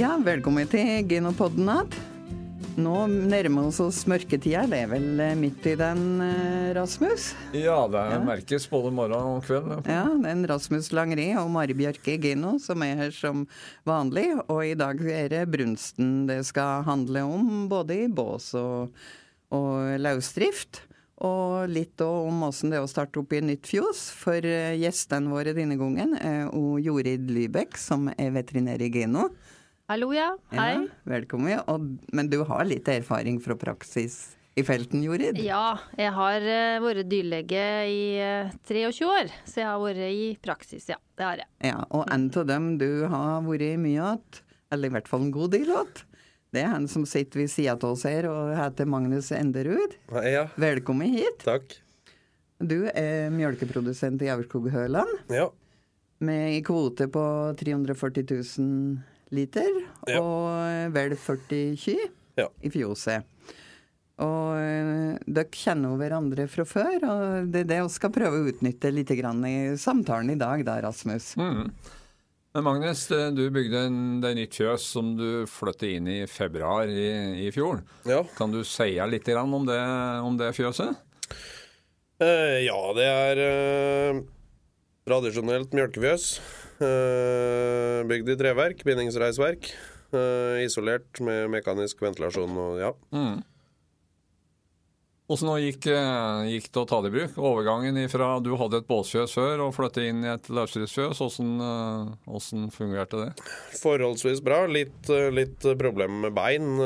Ja, velkommen til Genopodden igjen. Nå nærmer vi oss mørketida. Det er vel eh, midt i den, eh, Rasmus? Ja, det merkes både morgen og kveld. Ja, det er en Rasmus Langri og Mari Bjørke Gino som er her som vanlig. Og i dag er det brunsten det skal handle om, både i bås og, og løsdrift. Og litt om åssen det er å starte opp i nytt fjos. For eh, gjestene våre denne gangen er Jorid Lybekk, som er veterinær i Geno. Hallo, ja. Hei. Ja, velkommen. Og, men du har litt erfaring fra praksis i felten, Jorid? Ja, jeg har uh, vært dyrlege i uh, 23 år, så jeg har vært i praksis, ja. Det har jeg. Ja, Og en av dem du har vært mye at, eller i hvert fall en god del at, det er han som sitter ved sida av oss her og heter Magnus Enderud. Ja. Velkommen hit. Takk. Du er mjølkeprodusent i Aurskog-Høland, Ja. med en kvote på 340 000 liter, Ja. og vel 40 ky Ja. i fjoset. Og eh, dere kjenner jo hverandre fra før, og det er det vi skal prøve å utnytte litt grann i samtalen i dag, da, Rasmus. Mm. Men Magnus, eh, du bygde en, det er nytt fjøs som du flyttet inn i februar i, i fjor. Ja. Kan du si litt grann om det, om det fjøset? Eh, ja, det er eh, tradisjonelt mjølkefjøs. Eh, bygd i treverk, bindingsreisverk. Eh, isolert med mekanisk ventilasjon og ja. Mm. Hvordan gikk, eh, gikk det å ta det i bruk? Overgangen ifra du hadde et båsfjøs før og flyttet inn i et løsdriftsfjøs, eh, fungerte det? Forholdsvis bra. Litt, litt problemer med bein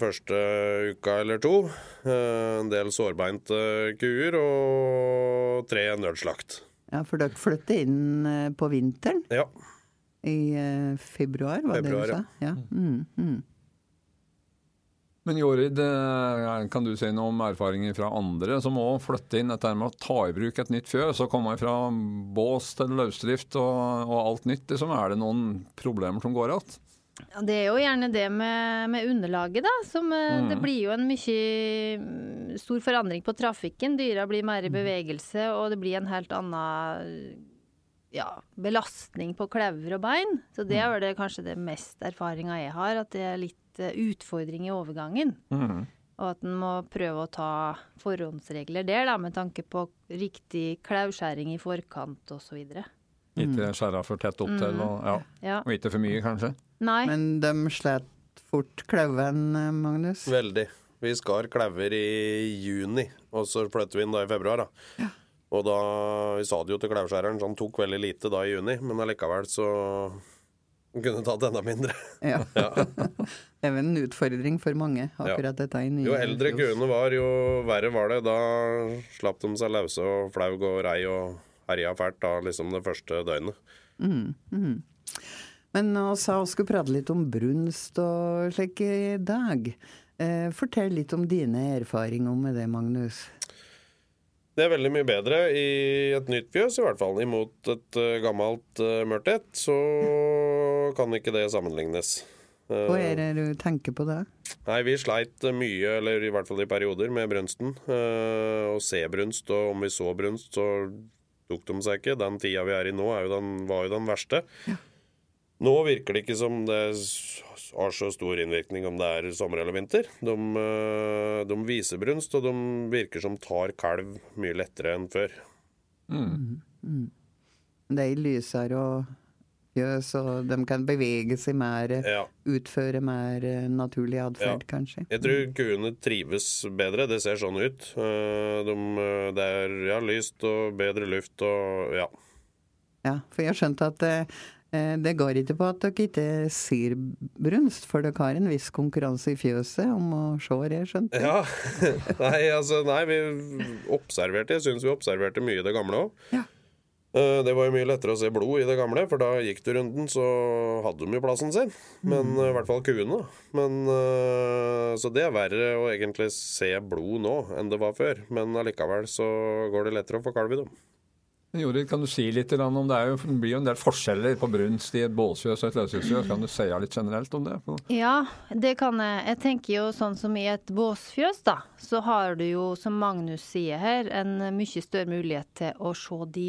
første uka eller to. En del sårbeinte kuer og tre nødslakt. Ja, for dere flyttet inn eh, på vinteren Ja. i eh, februar, var det du sa? Ja. Mm, mm. Men Jorid, kan du si noe om erfaringer fra andre som òg flytter inn dette med å ta i bruk et nytt fjøs og komme fra bås til løsdrift og, og alt nytt? Liksom, er det noen problemer som går igjen? Ja, det er jo gjerne det med, med underlaget, da. Som, eh, Mm. Det blir jo en mye mm, stor forandring på trafikken. Dyra blir mer i bevegelse, og det blir en helt annen ja, belastning på kløver og bein. Så det er vel det, kanskje det mest erfaringa jeg har, at det er litt eh, utfordring i overgangen. Mm. Og at en må prøve å ta forhåndsregler der, da, med tanke på riktig klauskjæring i forkant osv. Ikke skjæra for tett opp til, og, ja. Ja. og ikke for mye, kanskje? Nei. Men de slet fort klauven, eh, Magnus? Veldig. Vi skar klauver i juni, og så flytter vi inn da i februar. da. Og da, Vi sa det jo til klauskjæreren, så han tok veldig lite da i juni, men allikevel så kunne tatt enda mindre. Ja. det er vel en utfordring for mange, akkurat dette i nye Jo eldre kuene var, jo verre var det. Da slapp de seg løse og flaug og rei og herja fælt da liksom det første døgnet. Mm, nå sa vi skulle prate litt om brunst og slik i dag. Eh, fortell litt om dine erfaringer med det, Magnus. Det er veldig mye bedre i et nytt fjøs, i hvert fall. Imot et eh, gammelt uh, mørkt et, så kan ikke det sammenlignes. Eh, Hva er det du tenker på da? Nei, vi sleit mye, eller i hvert fall i perioder, med brunsten. Eh, å se brunst, og om vi så brunst, så tok de seg ikke. Den tida vi er i nå, er jo den, var jo den verste. Nå virker det ikke som det har så stor innvirkning om det er sommer eller vinter. De, eh, de viser brunst, og de virker som tar kalv mye lettere enn før. Det er lysere og fjøs, og de kan bevege seg mer, Ja. utføre mer eh, naturlig atferd, Ja. kanskje. Jeg tror kuene trives bedre. Det ser sånn ut. Eh, De, det er ja, lyst og bedre luft og ja. Ja, for jeg har skjønt at det går ikke på at dere ikke sier brunst, for dere har en viss konkurranse i fjøset om å se det, jeg skjønte. Ja. Nei, altså, nei, vi observerte Jeg syns vi observerte mye i det gamle òg. Ja. Det var jo mye lettere å se blod i det gamle, for da gikk du runden, så hadde de jo plassen sin. Men mm. i hvert fall kuene. Men eh, Så det er verre å egentlig se blod nå enn det var før. Men allikevel så går det lettere å få kalv i dem. Jorid, kan du si litt om det, er jo, det blir jo en del forskjeller på brunst i et båsfjøs og et løshusfjøs. Kan du si litt generelt om det? Ja, det kan jeg. Jeg tenker jo sånn som i et båsfjøs, da, så har du jo, som Magnus sier her, en mye større mulighet til å se de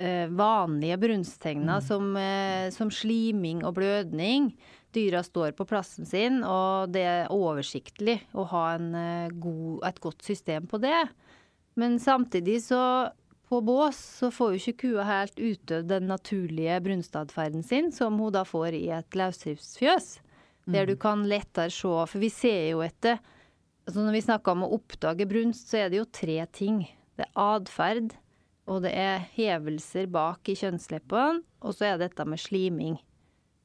eh, vanlige brunsttegna som, eh, som sliming og blødning. dyra står på plassen sin, og det er oversiktlig å ha en, eh, god, et godt system på det. Men samtidig så på bås så får jo ikke kua helt utøvd den naturlige brunstadferden sin, som hun da får i et løsdriftsfjøs. Der du kan lettere se For vi ser jo etter altså Når vi snakker om å oppdage brunst, så er det jo tre ting. Det er atferd, og det er hevelser bak i kjønnsleppene, og så er det dette med sliming.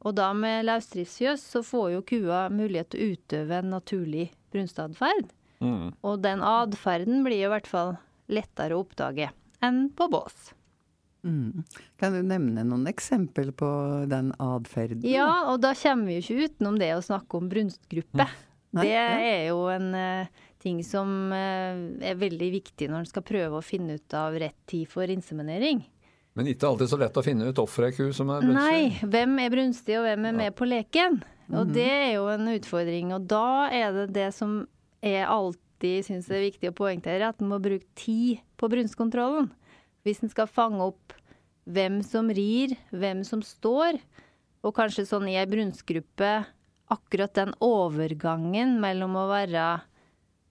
Og da med løsdriftsfjøs så får jo kua mulighet til å utøve en naturlig brunstatferd. Mm. Og den atferden blir jo i hvert fall lettere å oppdage enn på bås. Mm. Kan du nevne noen eksempel på den atferden? Ja, og da kommer vi jo ikke utenom det å snakke om brunstgruppe. Nei, Det er jo en uh, ting som uh, er veldig viktig når en skal prøve å finne ut av rett tid for inseminering. Men ikke alltid så lett å finne ut hvorfor ei ku som er brunstig. Nei, hvem er brunstig og hvem er med på leken? Og det er jo en utfordring. Og da er det det som jeg alltid syns er viktig å poengtere, at en må bruke tid på brunstkontrollen. Hvis en skal fange opp hvem som rir, hvem som står, og kanskje sånn i ei brunstgruppe akkurat den overgangen mellom å være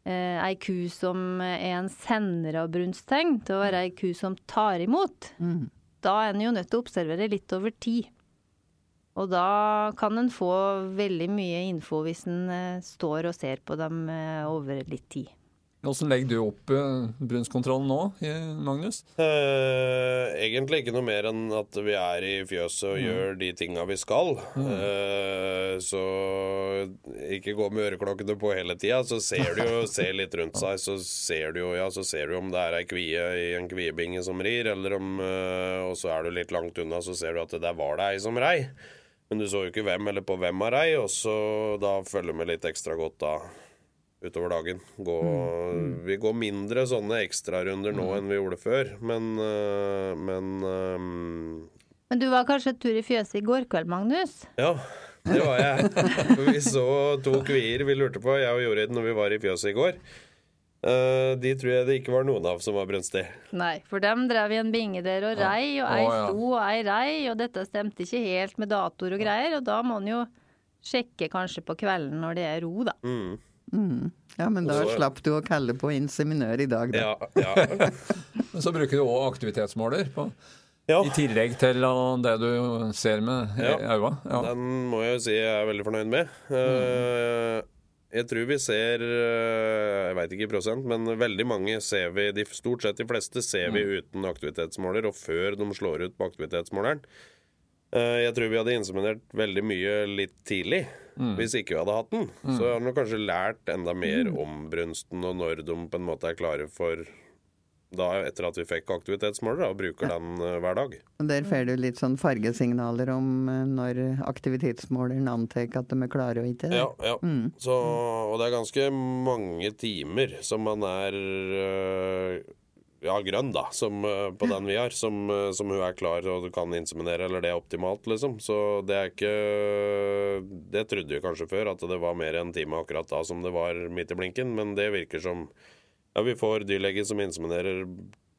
eh, ei ku som er en sender av brunsttegn, til å være ei ku som tar imot, Mm. da er en jo nødt til å observere litt over tid. Og da kan en få veldig mye info hvis en eh, står og ser på dem eh, over litt tid. Hvordan legger du opp eh, brunstkontrollen nå, eh, Magnus? Eh, egentlig ikke noe mer enn at vi er i fjøset og gjør de tinga vi skal. Eh, så ikke gå med øreklokkene på hele tida. Så ser du jo ser litt rundt seg, så ser du jo ja, så ser du om det er ei kvie i en kviebinge som rir, eller om eh, Og så er du litt langt unna, så ser du at der var det ei som rei. Men du så jo ikke hvem eller på hvem av rei, og så da følger vi litt ekstra godt da utover dagen. Gå, Vi går mindre sånne ekstrarunder nå enn vi gjorde før, men, øh, men um... Men du var kanskje en tur i fjøset i går kveld, Magnus? Ja, det var jeg. For vi så to kvier vi lurte på, jeg og Jorid, når vi var i fjøset i går. Uh, de tror jeg det ikke var noen av som var brunstig. Nei, for dem drev i en binge der og rei, og ei sto og ei rei, og dette stemte ikke helt med datoer og greier, og da må en jo sjekke kanskje på kvelden når det er ro, da. Mm. Mm. Ja, men da Også, slapp du å kalle på inseminør i dag, da. Ja, ja. Men så bruker du òg aktivitetsmåler på, ja. i tillegg til det du ser med Ja. øynene. Ja. Den må jeg jo si jeg er veldig fornøyd med. Mm. jeg tror vi ser eh, Jeg veit ikke i prosent, men veldig mange ser vi de, Stort sett de fleste ser vi uten aktivitetsmåler, og før de slår ut på aktivitetsmåleren. Eh, jeg tror vi hadde inseminert veldig mye litt tidlig. Hvis ikke vi hadde hatt den. Så har vi kanskje lært enda mer om brunsten, og når de på en måte er klare for da etter at vi fikk aktivitetsmåler, og bruker den uh, hver dag. Der får du litt sånn fargesignaler om uh, når aktivitetsmåleren antar at de er klare og ikke. Ja, ja. Så, og det er ganske mange timer som man er øh, ja, grønn, da, som, øh, på den vi har, som, øh, som hun er klar og kan inseminere, eller det er optimalt, liksom. Så det er ikke Det trodde vi kanskje før, at det var mer enn en time akkurat da som det var midt i blinken, men det virker som Ja, vi får dyrlege som inseminerer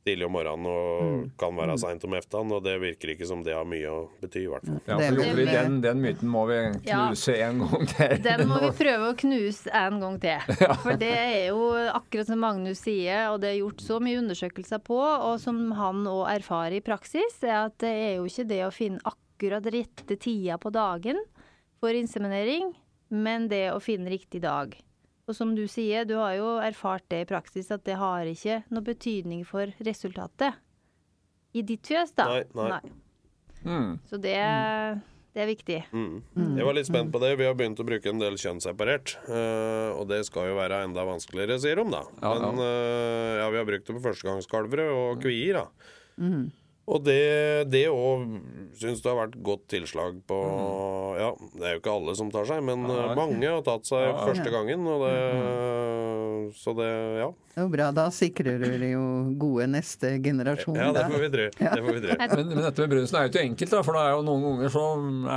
tidlig om morgenen og kan være seint om eftan, og det virker ikke som det har mye å bety, i hvert fall. Ja, for er den, den myten må vi Ja. knuse en gang til. Den må vi prøve å knuse en gang til. For det er jo akkurat som Magnus sier, og det er gjort så mye undersøkelser på, og som han òg erfarer i praksis, er at det er jo ikke det å finne akkurat rette tida på dagen for inseminering, men det å finne riktig dag. Og som du sier, du har jo erfart det i praksis, at det har ikke noe betydning for resultatet. I ditt fjøs, da. Nei, nei. Mm. Så det, det er viktig. Mm. Jeg var litt spent på det. Vi har begynt å bruke en del kjønnsseparert. eh, og det skal jo være enda vanskeligere, sier de da. Ja, ja. Men eh, ja, vi har brukt det på førstegangskalvere og kvier, da. Og det det òg syns det har vært godt tilslag på Ja, det er jo ikke alle som tar seg, men Nei. eh, mange har tatt seg Ja, ja. første gangen. Og det, så det Ja. Det er jo bra, da sikrer du jo gode neste generasjon. ja, det får vi tro. Det får vi tro. Men, men dette med brunsten er jo ikke enkelt, da, for da er jo noen ganger så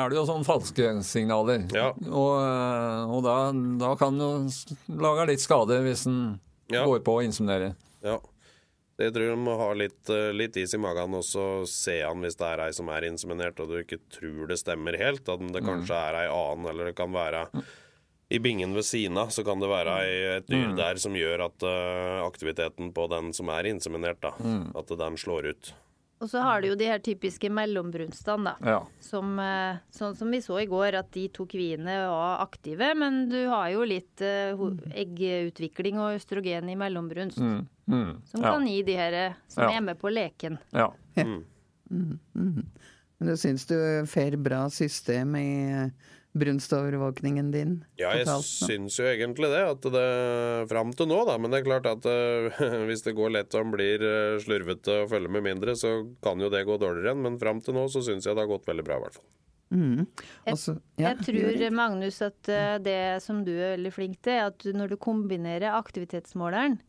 er det jo sånn falske signaler. Ja. Og, eh, og da, da kan jo lage litt skade hvis en Ja. går på å inseminere. Ja. Jeg tror du må ha litt, eh, litt is i magen og så se an hvis det er ei som er inseminert og du ikke tror det stemmer helt. At det kanskje er ei annen, eller det kan være i bingen ved siden av så kan det være et dyr der som gjør at eh, aktiviteten på den som er inseminert, da, at den slår ut. Og så har du jo de her typiske mellombrunstene, da. Ja. Som, eh, sånn som vi så i går, at de to kviene var aktive, men du har jo litt uh, eggutvikling og østrogen i mellombrunst. Mm. Mm. Som ja. kan gi de her eh, som Ja. er med på leken. ja. Men du syns du fer bra system i brunstovervåkningen din? Ja, jeg totalt syns jo egentlig det. At det Fram til nå, da. Men det er klart at uh, hvis det går lett og en blir eh, slurvete og følger med mindre, så kan jo det gå dårligere igjen. Men fram til nå så syns jeg det har gått veldig bra, i hvert fall. Mm. Jeg- Altså, ja, jeg tror. Magnus, at eh, det som du er veldig flink til, er at når du kombinerer aktivitetsmåleren,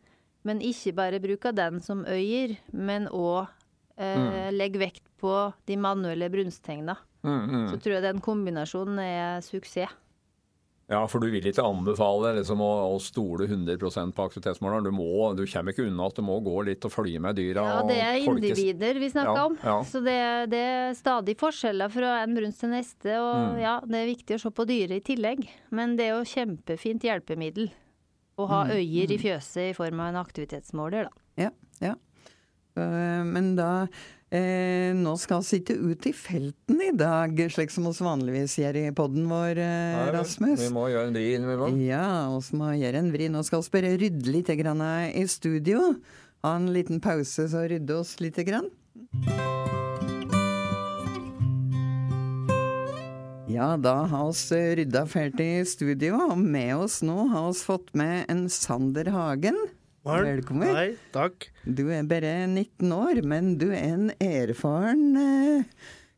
men ikke bare bruker den som øyer, men òg eh, legger vekt på de manuelle brunsttegna, Mm, mm. så tror jeg den kombinasjonen er suksess. Ja, for du vil ikke anbefale liksom, å, å stole 100% på aktivitetsmåleren. Du, må, du kommer ikke unna at du må gå litt og følge med dyra. Ja, det er individer vi snakker Ja, om. ja. Så det, det er stadig forskjeller fra en brunst til neste. Og Mm. ja, det er viktig å se på dyret i tillegg. Men det er jo kjempefint hjelpemiddel å ha Mm, øyer i fjøset i form av en aktivitetsmåler, da. Ja, ja. Eh, Men da eh, Nå skal vi sitte ut i felten i dag, slik som oss vanligvis gjør i podden vår, eh, Nei, Rasmus. Vi må gjøre en vri innimellom. Ja, oss må gjøre en vri. Nå skal vi bare rydde litt grann i studio. Ha en liten pause, så rydde oss litt. Grann. Ja, da har oss rydda fælt i studio, og med oss nå har oss fått med en Sander Hagen. Velkommen. Hei, takk. Du er bare 19 år, men du er en erfaren eh,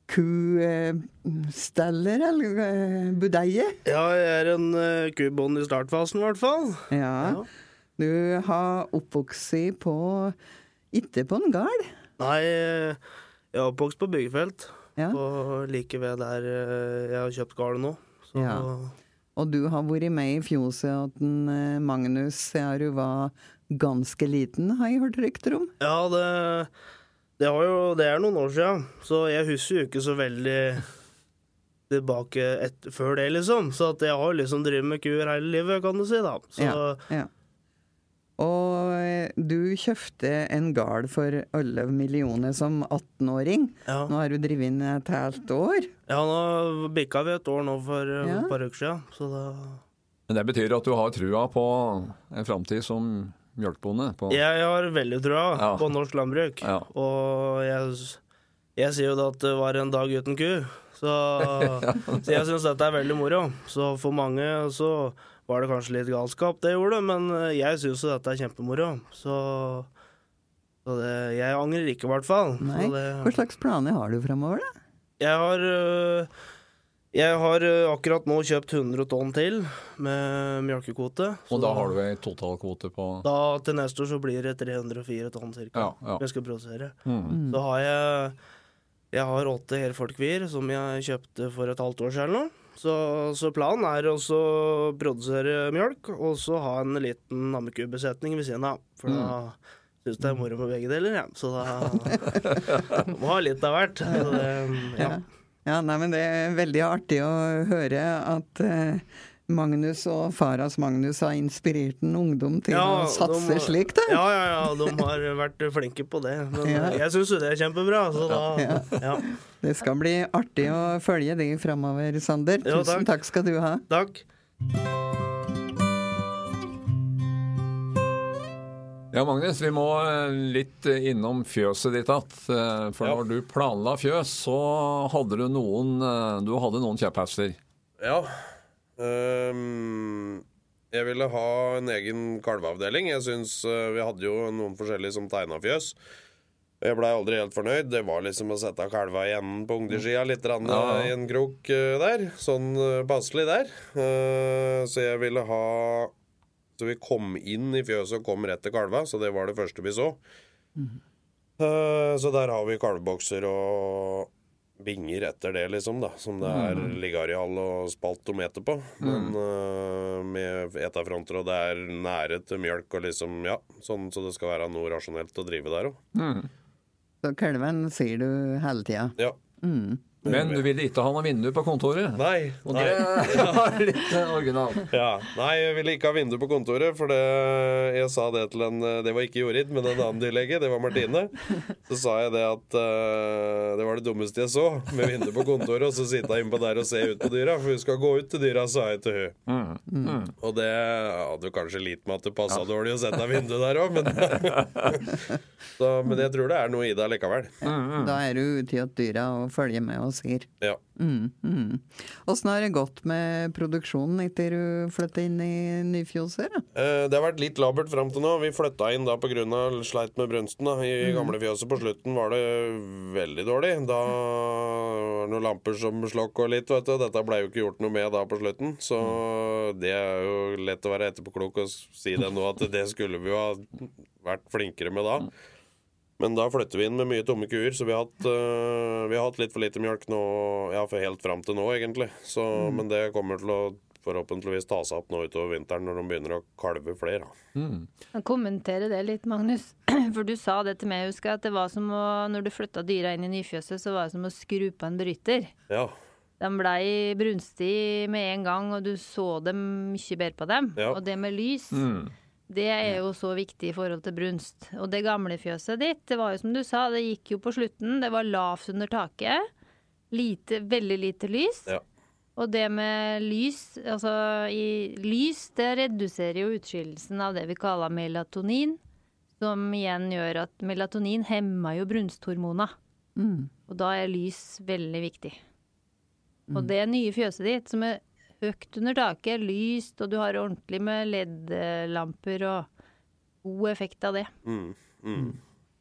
kusteller, eller eh, budeie. Ja, jeg er en uh, kubånd i startfasen, i hvert fall. Ja. Ja. Du har oppvokst på Ikke på en gard. Nei, eh, jeg er oppvokst på byggefelt. Ja. Og like ved der eh, jeg har kjøpt gården nå. Så Ja. Og du har vært med i fjoset til eh, Magnus siden du var ganske liten, har jeg hørt rykter om. ja, det, det, har jo, det er noen år siden, så jeg husker jo ikke så veldig tilbake et, før det, liksom. Så at jeg har liksom drevet med kuer hele livet, kan du si, da. Så Ja, ja. Og eh, du kjøpte en gard for 11 millioner som 18-åring. ja. Nå har du drevet inn et helt år. ja, nå bikka vi et år nå for eh, Ja. et par uker siden, så det Men det betyr at du har trua på en framtid som mjølkebonde? På... Jeg har veldig trua Ja. på norsk landbruk. Ja. Og jeg, jeg sier jo da at det var en dag uten ku. Så, så jeg syns dette er veldig moro. Så for mange så var det kanskje litt galskap, det gjorde det, men jeg syns jo dette er kjempemoro. Så, så det, jeg angrer ikke, i hvert fall. Så det, Hva slags planer har du framover, da? jeg har øh, jeg har øh, akkurat nå kjøpt 100 tonn til med mjølkekvote. Og da har du ei totalkvote på da til neste år så blir det 304 tonn cirka. Ja, ja. Jeg skal produsere. mm. Så har jeg Jeg har åtte Herfolkvier som jeg kjøpte for et halvt år siden. Så, så planen er å produsere mjølk, og så ha en liten ammekubesetning ved siden av. For da syns jeg det er moro med begge deler, jeg. Så da må ha litt av hvert. Så det, ja. Ja, nei, men Det er veldig artig å høre at eh, Magnus og Faras Magnus har inspirert en ungdom til å satse slik, da. Ja, ja, ja, de har vært flinke på det. Men Ja. jeg syns jo det er kjempebra, så da Ja. Det skal bli artig å følge de framover, Sander. Tusen takk. takk skal du ha. Takk. Ja, Magnus, vi må eh, litt innom fjøset ditt igjen. Eh, For Ja. når du planla fjøs, så hadde du noen, eh, du hadde noen kjepphester. Ja. Um, jeg ville ha en egen kalveavdeling. Jeg syns Vi hadde jo noen forskjellige som tegna fjøs. Jeg blei aldri helt fornøyd. Det var liksom å sette kalva i enden på ungdyrsida litt rann, Ja. i en krok der. Sånn passelig der. Så jeg ville ha Så vi kom inn i fjøset og kom rett til kalva, så det var det første vi så. Eh, så der har vi kalvebokser og binger etter det, liksom, da. Som det er ligarial og spaltometer på. Men uh, med etafronter, og det er nære til mjølk og liksom, ja. Sånn så det skal være noe rasjonelt å drive der òg. Så kalven sier du hele tida. Ja. Mm. Men du ville ikke ha noe vindu på kontoret? Nei. Og nei. det er litt eh, originalt. Ja, Nei, jeg ville ikke ha vindu på kontoret, for det, jeg sa det til en Det var ikke Jorid, men en annen dyrlege, det var Martine. Så sa jeg det at uh, det var det dummeste jeg så, med vindu på kontoret, og så sitte innpå der og se ut på dyra, for hun skal gå ut til dyra, sa jeg til hun. Mm. Og det hadde jo kanskje litt med at det passa dårlig å sette vindu der òg, men så, Men jeg tror det er noe i det likevel. Da er det jo til at dyra følger med og sier. Ja. Mm, mm. Har det gått med produksjonen etter du flytta inn i Nyfjoser? da? Eh, Det har vært litt labert fram til nå. Vi flytta inn da pga. sleit med brunsten. da. I gamle gamlefjøset på slutten var det veldig dårlig. Da var det noen lamper som slokk og litt, vet du. Dette ble jo ikke gjort noe med da på slutten. Så det er jo lett å være etterpåklok og si det nå, at det skulle vi jo ha vært flinkere med da. Men da flytter vi inn med mye tomme kuer, så vi har hatt, uh, vi har hatt litt for lite mjølk nå, ja, for helt fram til nå, egentlig. Så, Men det kommer til å forhåpentligvis ta seg opp nå utover vinteren når de begynner å kalve flere. Mm. Jeg kommenterer det litt, Magnus. For du sa det til meg, jeg husker, at det var som å, når du flytta dyra inn i nyfjøset, så var det som å skru på en bryter. Ja. De blei brunstige med en gang, og du så dem mye bedre på dem. Ja. Og det med lys, Mm. Det er jo så viktig i forhold til brunst. Og det gamle fjøset ditt, det var jo som du sa, det gikk jo på slutten. Det var lavt under taket. Lite, veldig lite lys. Ja. Og det med lys, altså i lys, det reduserer jo utskillelsen av det vi kaller melatonin. Som igjen gjør at melatonin hemmer jo brunsthormoner. Mm. Og da er lys veldig viktig. Og det nye fjøset ditt, som er høyt under taket, lyst, og du har ordentlig med LED-lamper og god effekt av det. Mm. Mm.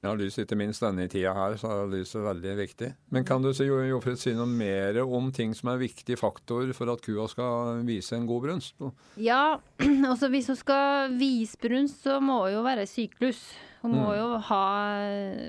Ja, lys ikke minst denne tida her, så er lyset veldig viktig. Men kan du si, Jo- Jofrid, si noe mer om ting som er viktig faktor for at kua skal vise en god brunst? Ja, altså hvis hun skal vise brunst, så må hun jo være i syklus. Hun må jo ha,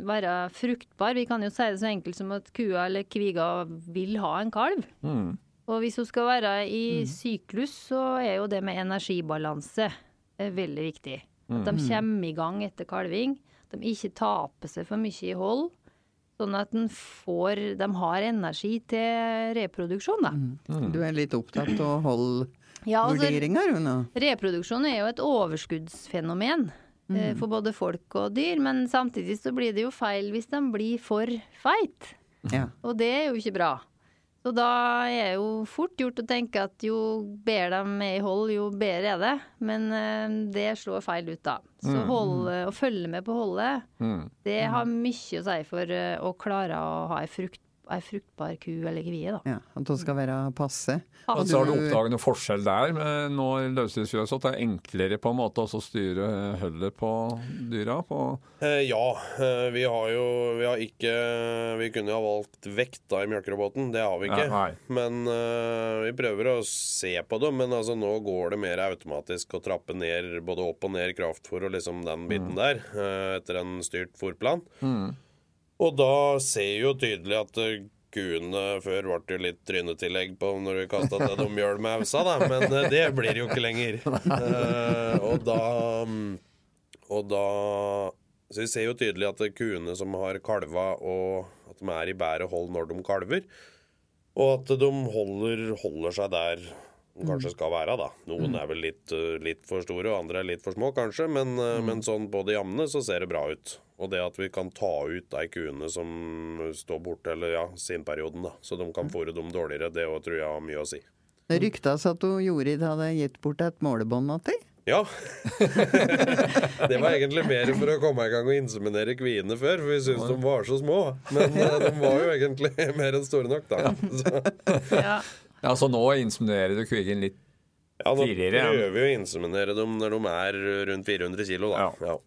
være fruktbar. Vi kan jo si det så enkelt som at kua eller kviga vil ha en kalv. Mm. Og hvis hun skal være i syklus, så er jo det med energibalanse eh, veldig viktig. At de kommer i gang etter kalving. At de ikke taper seg for mye i hold. Sånn at den får, de har energi til reproduksjon, da. Du er litt opptatt av å holde Ja, altså? Reproduksjon er jo et overskuddsfenomen eh, for både folk og dyr, men samtidig så blir det jo feil hvis de blir for feit. Ja. Og det er jo ikke bra. Så da er det jo fort gjort å tenke at jo bedre de er i hold, jo bedre er det. Men eh, det slår feil ut, da. Så hold, å følge med på holdet, Mm. det har mye å si for eh, å klare å ha ei, frukt, ei fruktbar ku eller kvie, da. ja. At hun skal være passe. Ja, Og så har du oppdaget noe forskjell der med nå i løsdriftsfjøset, at det er enklere på en måte å styre hullet på dyra? på... Eh, ja, eh, vi har jo Vi har ikke Vi kunne jo ha valgt vekt da i melkeroboten, Det har vi ikke. Ja, men eh, vi prøver å se på det. Men altså, nå går det mer automatisk å trappe ned både opp og ned kraftfôr og liksom den biten der, eh, etter en styrt fôrplan. Og da ser jo tydelig at eh, kuene før ble det litt trynetillegg på når vi kasta til dem mjøl med ausa, da, men eh, det blir det jo ikke lenger. Uh, og da mm, Og da Så vi ser jo tydelig at kuene som har kalva, og at de er i bedre hold når de kalver, og at de holder, holder seg der de kanskje skal være, da. Noen er vel litt, litt for store, og andre er litt for små, kanskje, men, mm. men sånn på det jevne så ser det bra ut. Og det at vi kan ta ut de kuene som står borte, eller ja, sinperioden, da, så de kan fôre dem dårligere, det òg tror jeg har mye å si. Det ryktes at Jorid hadde gitt bort et målebånd til deg. Ja. det var egentlig mer for å komme i gang og inseminere kviene før, for vi syntes de var så små. Men eh, de var jo egentlig mer enn store nok, da. Så, Ja. Ja, Så nå inseminerer du kvigen litt tidligere? ja, nå prøver vi å inseminere dem når de er rundt 400 kilo, da. Ja.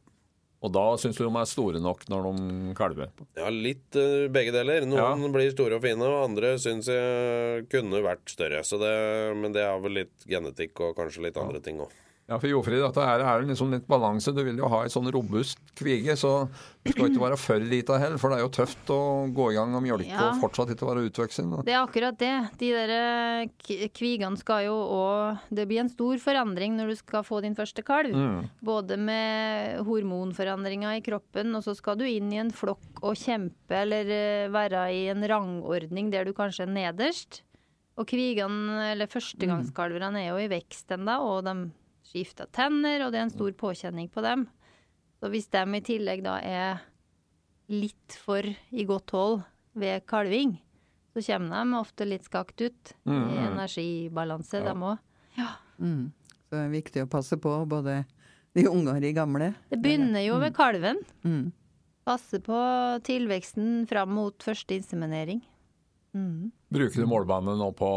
Ja. Og da syns du de er store nok når de kalver? Ja, litt eh, begge deler. Noen Ja. blir store og fine, og andre syns jeg kunne vært større. Så det, men det er vel litt genetikk og kanskje litt andre ting òg. Ja, for Jofrid, dette her er liksom litt balanse. Du vil jo ha et sånn robust kvige, så du skal ikke være for lita heller, for det er jo tøft å gå i gang og mjølke Ja. og fortsatt ikke være utvoksen. Det er akkurat det. De der eh, kvigene skal jo òg Det blir en stor forandring når du skal få din første kalv. Mm. Både med hormonforandringer i kroppen, og så skal du inn i en flokk og kjempe, eller eh, være i en rangordning der du kanskje er nederst. Og kvigene, eller førstegangskalverne, er jo i vekst ennå, og de skifter tenner, og det er en stor påkjenning på dem. Så hvis de i tillegg da er litt for i godt hold ved kalving, så kommer de ofte litt skakt ut i energibalanse, Ja. de òg. Mm. Så det er viktig å passe på både de unge og de gamle. Det begynner jo ved kalven. Mm. Passe på tilveksten fram mot første inseminering. Mm. Bruker du målbåndet nå på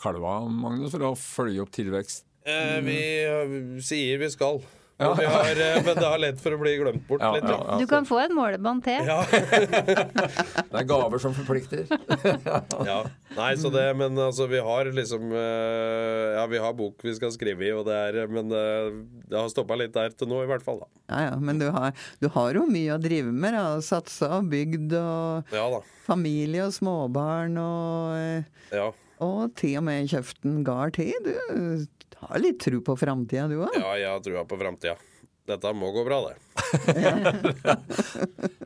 kalva, Magnus, for å følge opp tilvekst? Eh, vi eh, sier vi skal. Ja. Vi har, eh, men det har lett for å bli glemt bort Ja, litt. ja, Ja. ja. Du kan få en målebånd til. Ja. Det er gaver som forplikter. ja. Nei, så det, men altså, vi har liksom eh, Ja, vi har bok vi skal skrive i, og det er Men det har stoppa litt der til nå, i hvert fall. da. Ja, ja, men du har, du har jo mye å drive med. da. Satsa og bygd og Ja da. familie og småbarn og, Ja. Mm. og til og med kjøpt en gard til. Du har litt tro på framtida, du òg? ja, jeg har trua på framtida. Dette må gå bra, det.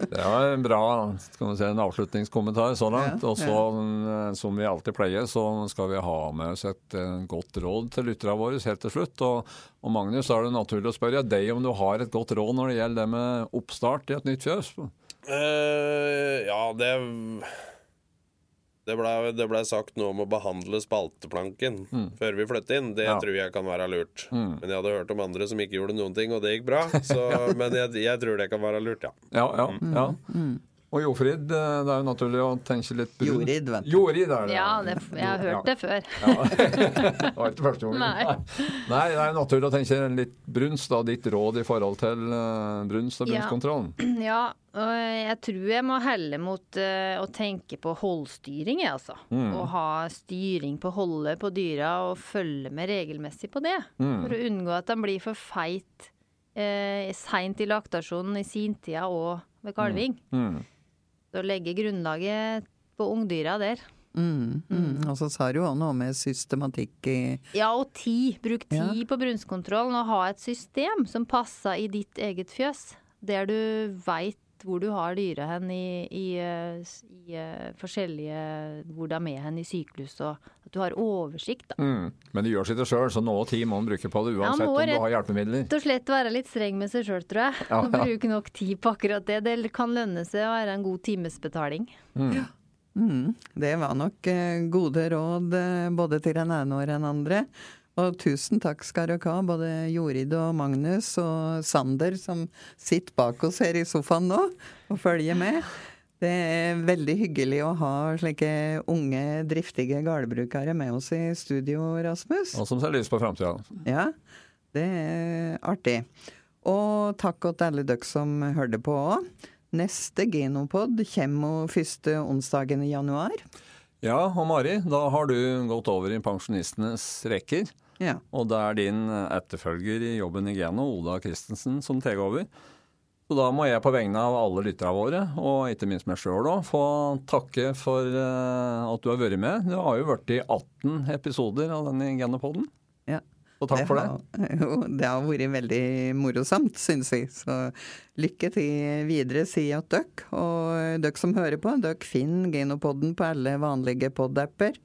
Det var en bra skal vi si, en avslutningskommentar så langt. Ja, Og så, ja. som vi alltid pleier, så skal vi ha med oss et eh, godt råd til lytterne våre helt til slutt. Og, og Magnus, da er det naturlig å spørre deg om du har et godt råd når det gjelder det med oppstart i et nytt fjøs? Uh, ja, det det blei det ble sagt noe om å behandle spalteplanken før vi flyttet inn. Det Mm. Ja. tror jeg kan være lurt. Mm. Men jeg hadde hørt om andre som ikke gjorde noen ting, og det gikk bra. Så, men jeg, jeg tror det kan være lurt, ja. Ja, ja. ja. Og Jofrid, det er jo naturlig å tenke litt brun. Jorid, vent. Jorid er det. Ja, det, jeg har hørt det før. det var ikke første gangen. Nei. Nei, det er naturlig å tenke litt brunst, da. Ditt råd i forhold til eh, brunst og Ja. brunstkontrollen. Ja, og jeg tror jeg må helle mot eh, å tenke på holdstyring, jeg, altså. Mm. Å ha styring på holdet på dyra og følge med regelmessig på det. Mm. For å unngå at de blir for feit eh, seint i laktasjonen, i sintida og ved kalving. Mm. Så legge grunnlaget på ungdyra der. Mm, mm. Og så sa du òg noe med systematikk i Ja, og tid. Bruk Ja. på brunstkontrollen og ha et system som passer i ditt eget fjøs. Der du veit hvor du har dyret hen i, i, eh, i eh, forskjellige Hvor det er med hen i syklus, og at du har oversikt, da. Mm. Men det gjør sitt sjøl, så noe tid må man bruke på det uansett ja, om du har hjelpemidler. Rett og slett være litt streng med seg sjøl, tror jeg. Ja, ja. bruke nok tid på akkurat det. Det kan lønne seg å være en god timesbetaling. Mm, det var nok eh, gode råd både til den ene og den andre. Og tusen takk skal dere ha, både Jorid og Magnus og Sander som sitter bak oss her i sofaen nå og følger med. Det er veldig hyggelig å ha slike unge, driftige gårdbrukere med oss i studio, Rasmus. Og som ser lyst på framtida. Ja, det er artig. Og takk til alle dere som hørte på òg. Neste Genopod kommer første onsdagen i januar. Ja, og Mari, da har du gått over i pensjonistenes rekker. Ja. Og det er din etterfølger i jobben i Geno, Oda Christensen, som tar over. Så da må jeg på vegne av alle lytterne våre, og ikke minst meg sjøl òg, få takke for eh, at du har vært med. Du har jo vært i 18 episoder av denne Genopoden. Ja. Og takk for det. Har, jo, det har vært veldig morosamt, syns jeg. Så lykke til videre, sier at dere. Og dere som hører på, dere finner Genopodden på alle vanlige podapper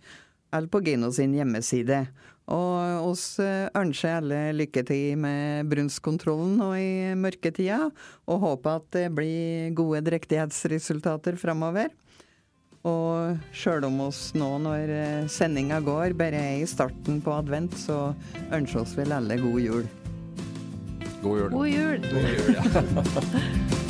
eller på Geno sin hjemmeside. Og oss eh, ønsker alle lykke til med brunstkontrollen nå i mørketida, og håper at det blir gode drektighetsresultater framover. Og sjøl om oss nå når eh, sendinga går, bare er i starten på advent, så ønsker oss vel alle god jul. God jul. God jul! God jul, ja.